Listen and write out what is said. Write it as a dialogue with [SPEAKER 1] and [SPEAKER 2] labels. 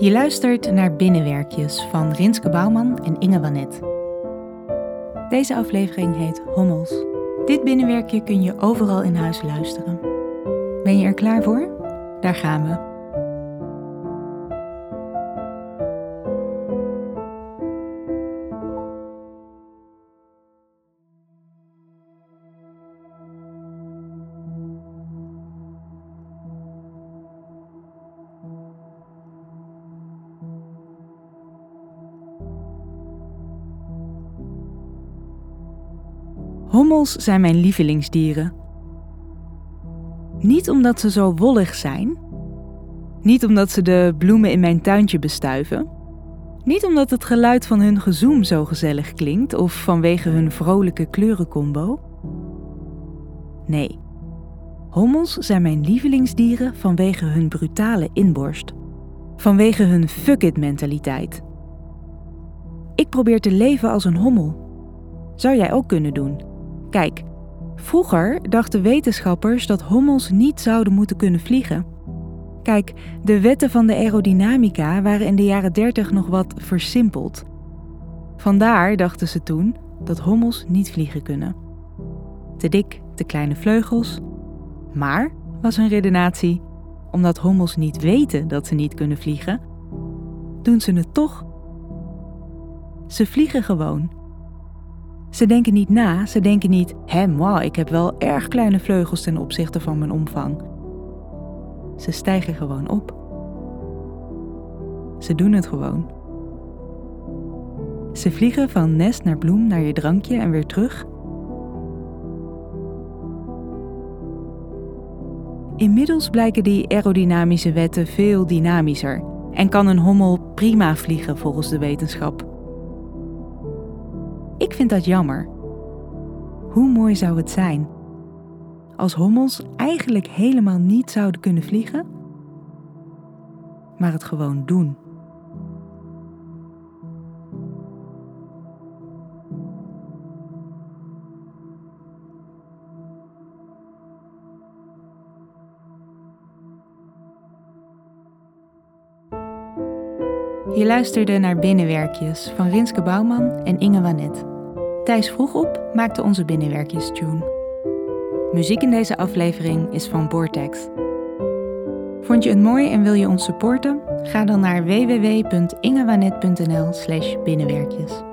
[SPEAKER 1] Je luistert naar Binnenwerkjes van Rinske Bouwman en Inge Wanet. Deze aflevering heet Hommels. Dit binnenwerkje kun je overal in huis luisteren. Ben je er klaar voor? Daar gaan we. Hommels zijn mijn lievelingsdieren. Niet omdat ze zo wollig zijn. Niet omdat ze de bloemen in mijn tuintje bestuiven. Niet omdat het geluid van hun gezoem zo gezellig klinkt of vanwege hun vrolijke kleurencombo. Nee, hommels zijn mijn lievelingsdieren vanwege hun brutale inborst. Vanwege hun fuck-it mentaliteit. Ik probeer te leven als een hommel. Zou jij ook kunnen doen? Kijk, vroeger dachten wetenschappers dat hommels niet zouden moeten kunnen vliegen. Kijk, de wetten van de aerodynamica waren in de jaren 30 nog wat versimpeld. Vandaar dachten ze toen dat hommels niet vliegen kunnen. Te dik, te kleine vleugels. Maar, was hun redenatie, omdat hommels niet weten dat ze niet kunnen vliegen, doen ze het toch. Ze vliegen gewoon ze denken niet na, ze denken niet, hé, wow, ik heb wel erg kleine vleugels ten opzichte van mijn omvang. Ze stijgen gewoon op. Ze doen het gewoon. Ze vliegen van nest naar bloem naar je drankje en weer terug. Inmiddels blijken die aerodynamische wetten veel dynamischer en kan een hommel prima vliegen volgens de wetenschap. Ik vind dat jammer. Hoe mooi zou het zijn als hommels eigenlijk helemaal niet zouden kunnen vliegen, maar het gewoon doen. Je luisterde naar Binnenwerkjes van Rinske Bouwman en Inge Wanet. Thijs Vroegop maakte onze Binnenwerkjes-tune. Muziek in deze aflevering is van Vortex. Vond je het mooi en wil je ons supporten? Ga dan naar www.ingewanet.nl slash binnenwerkjes.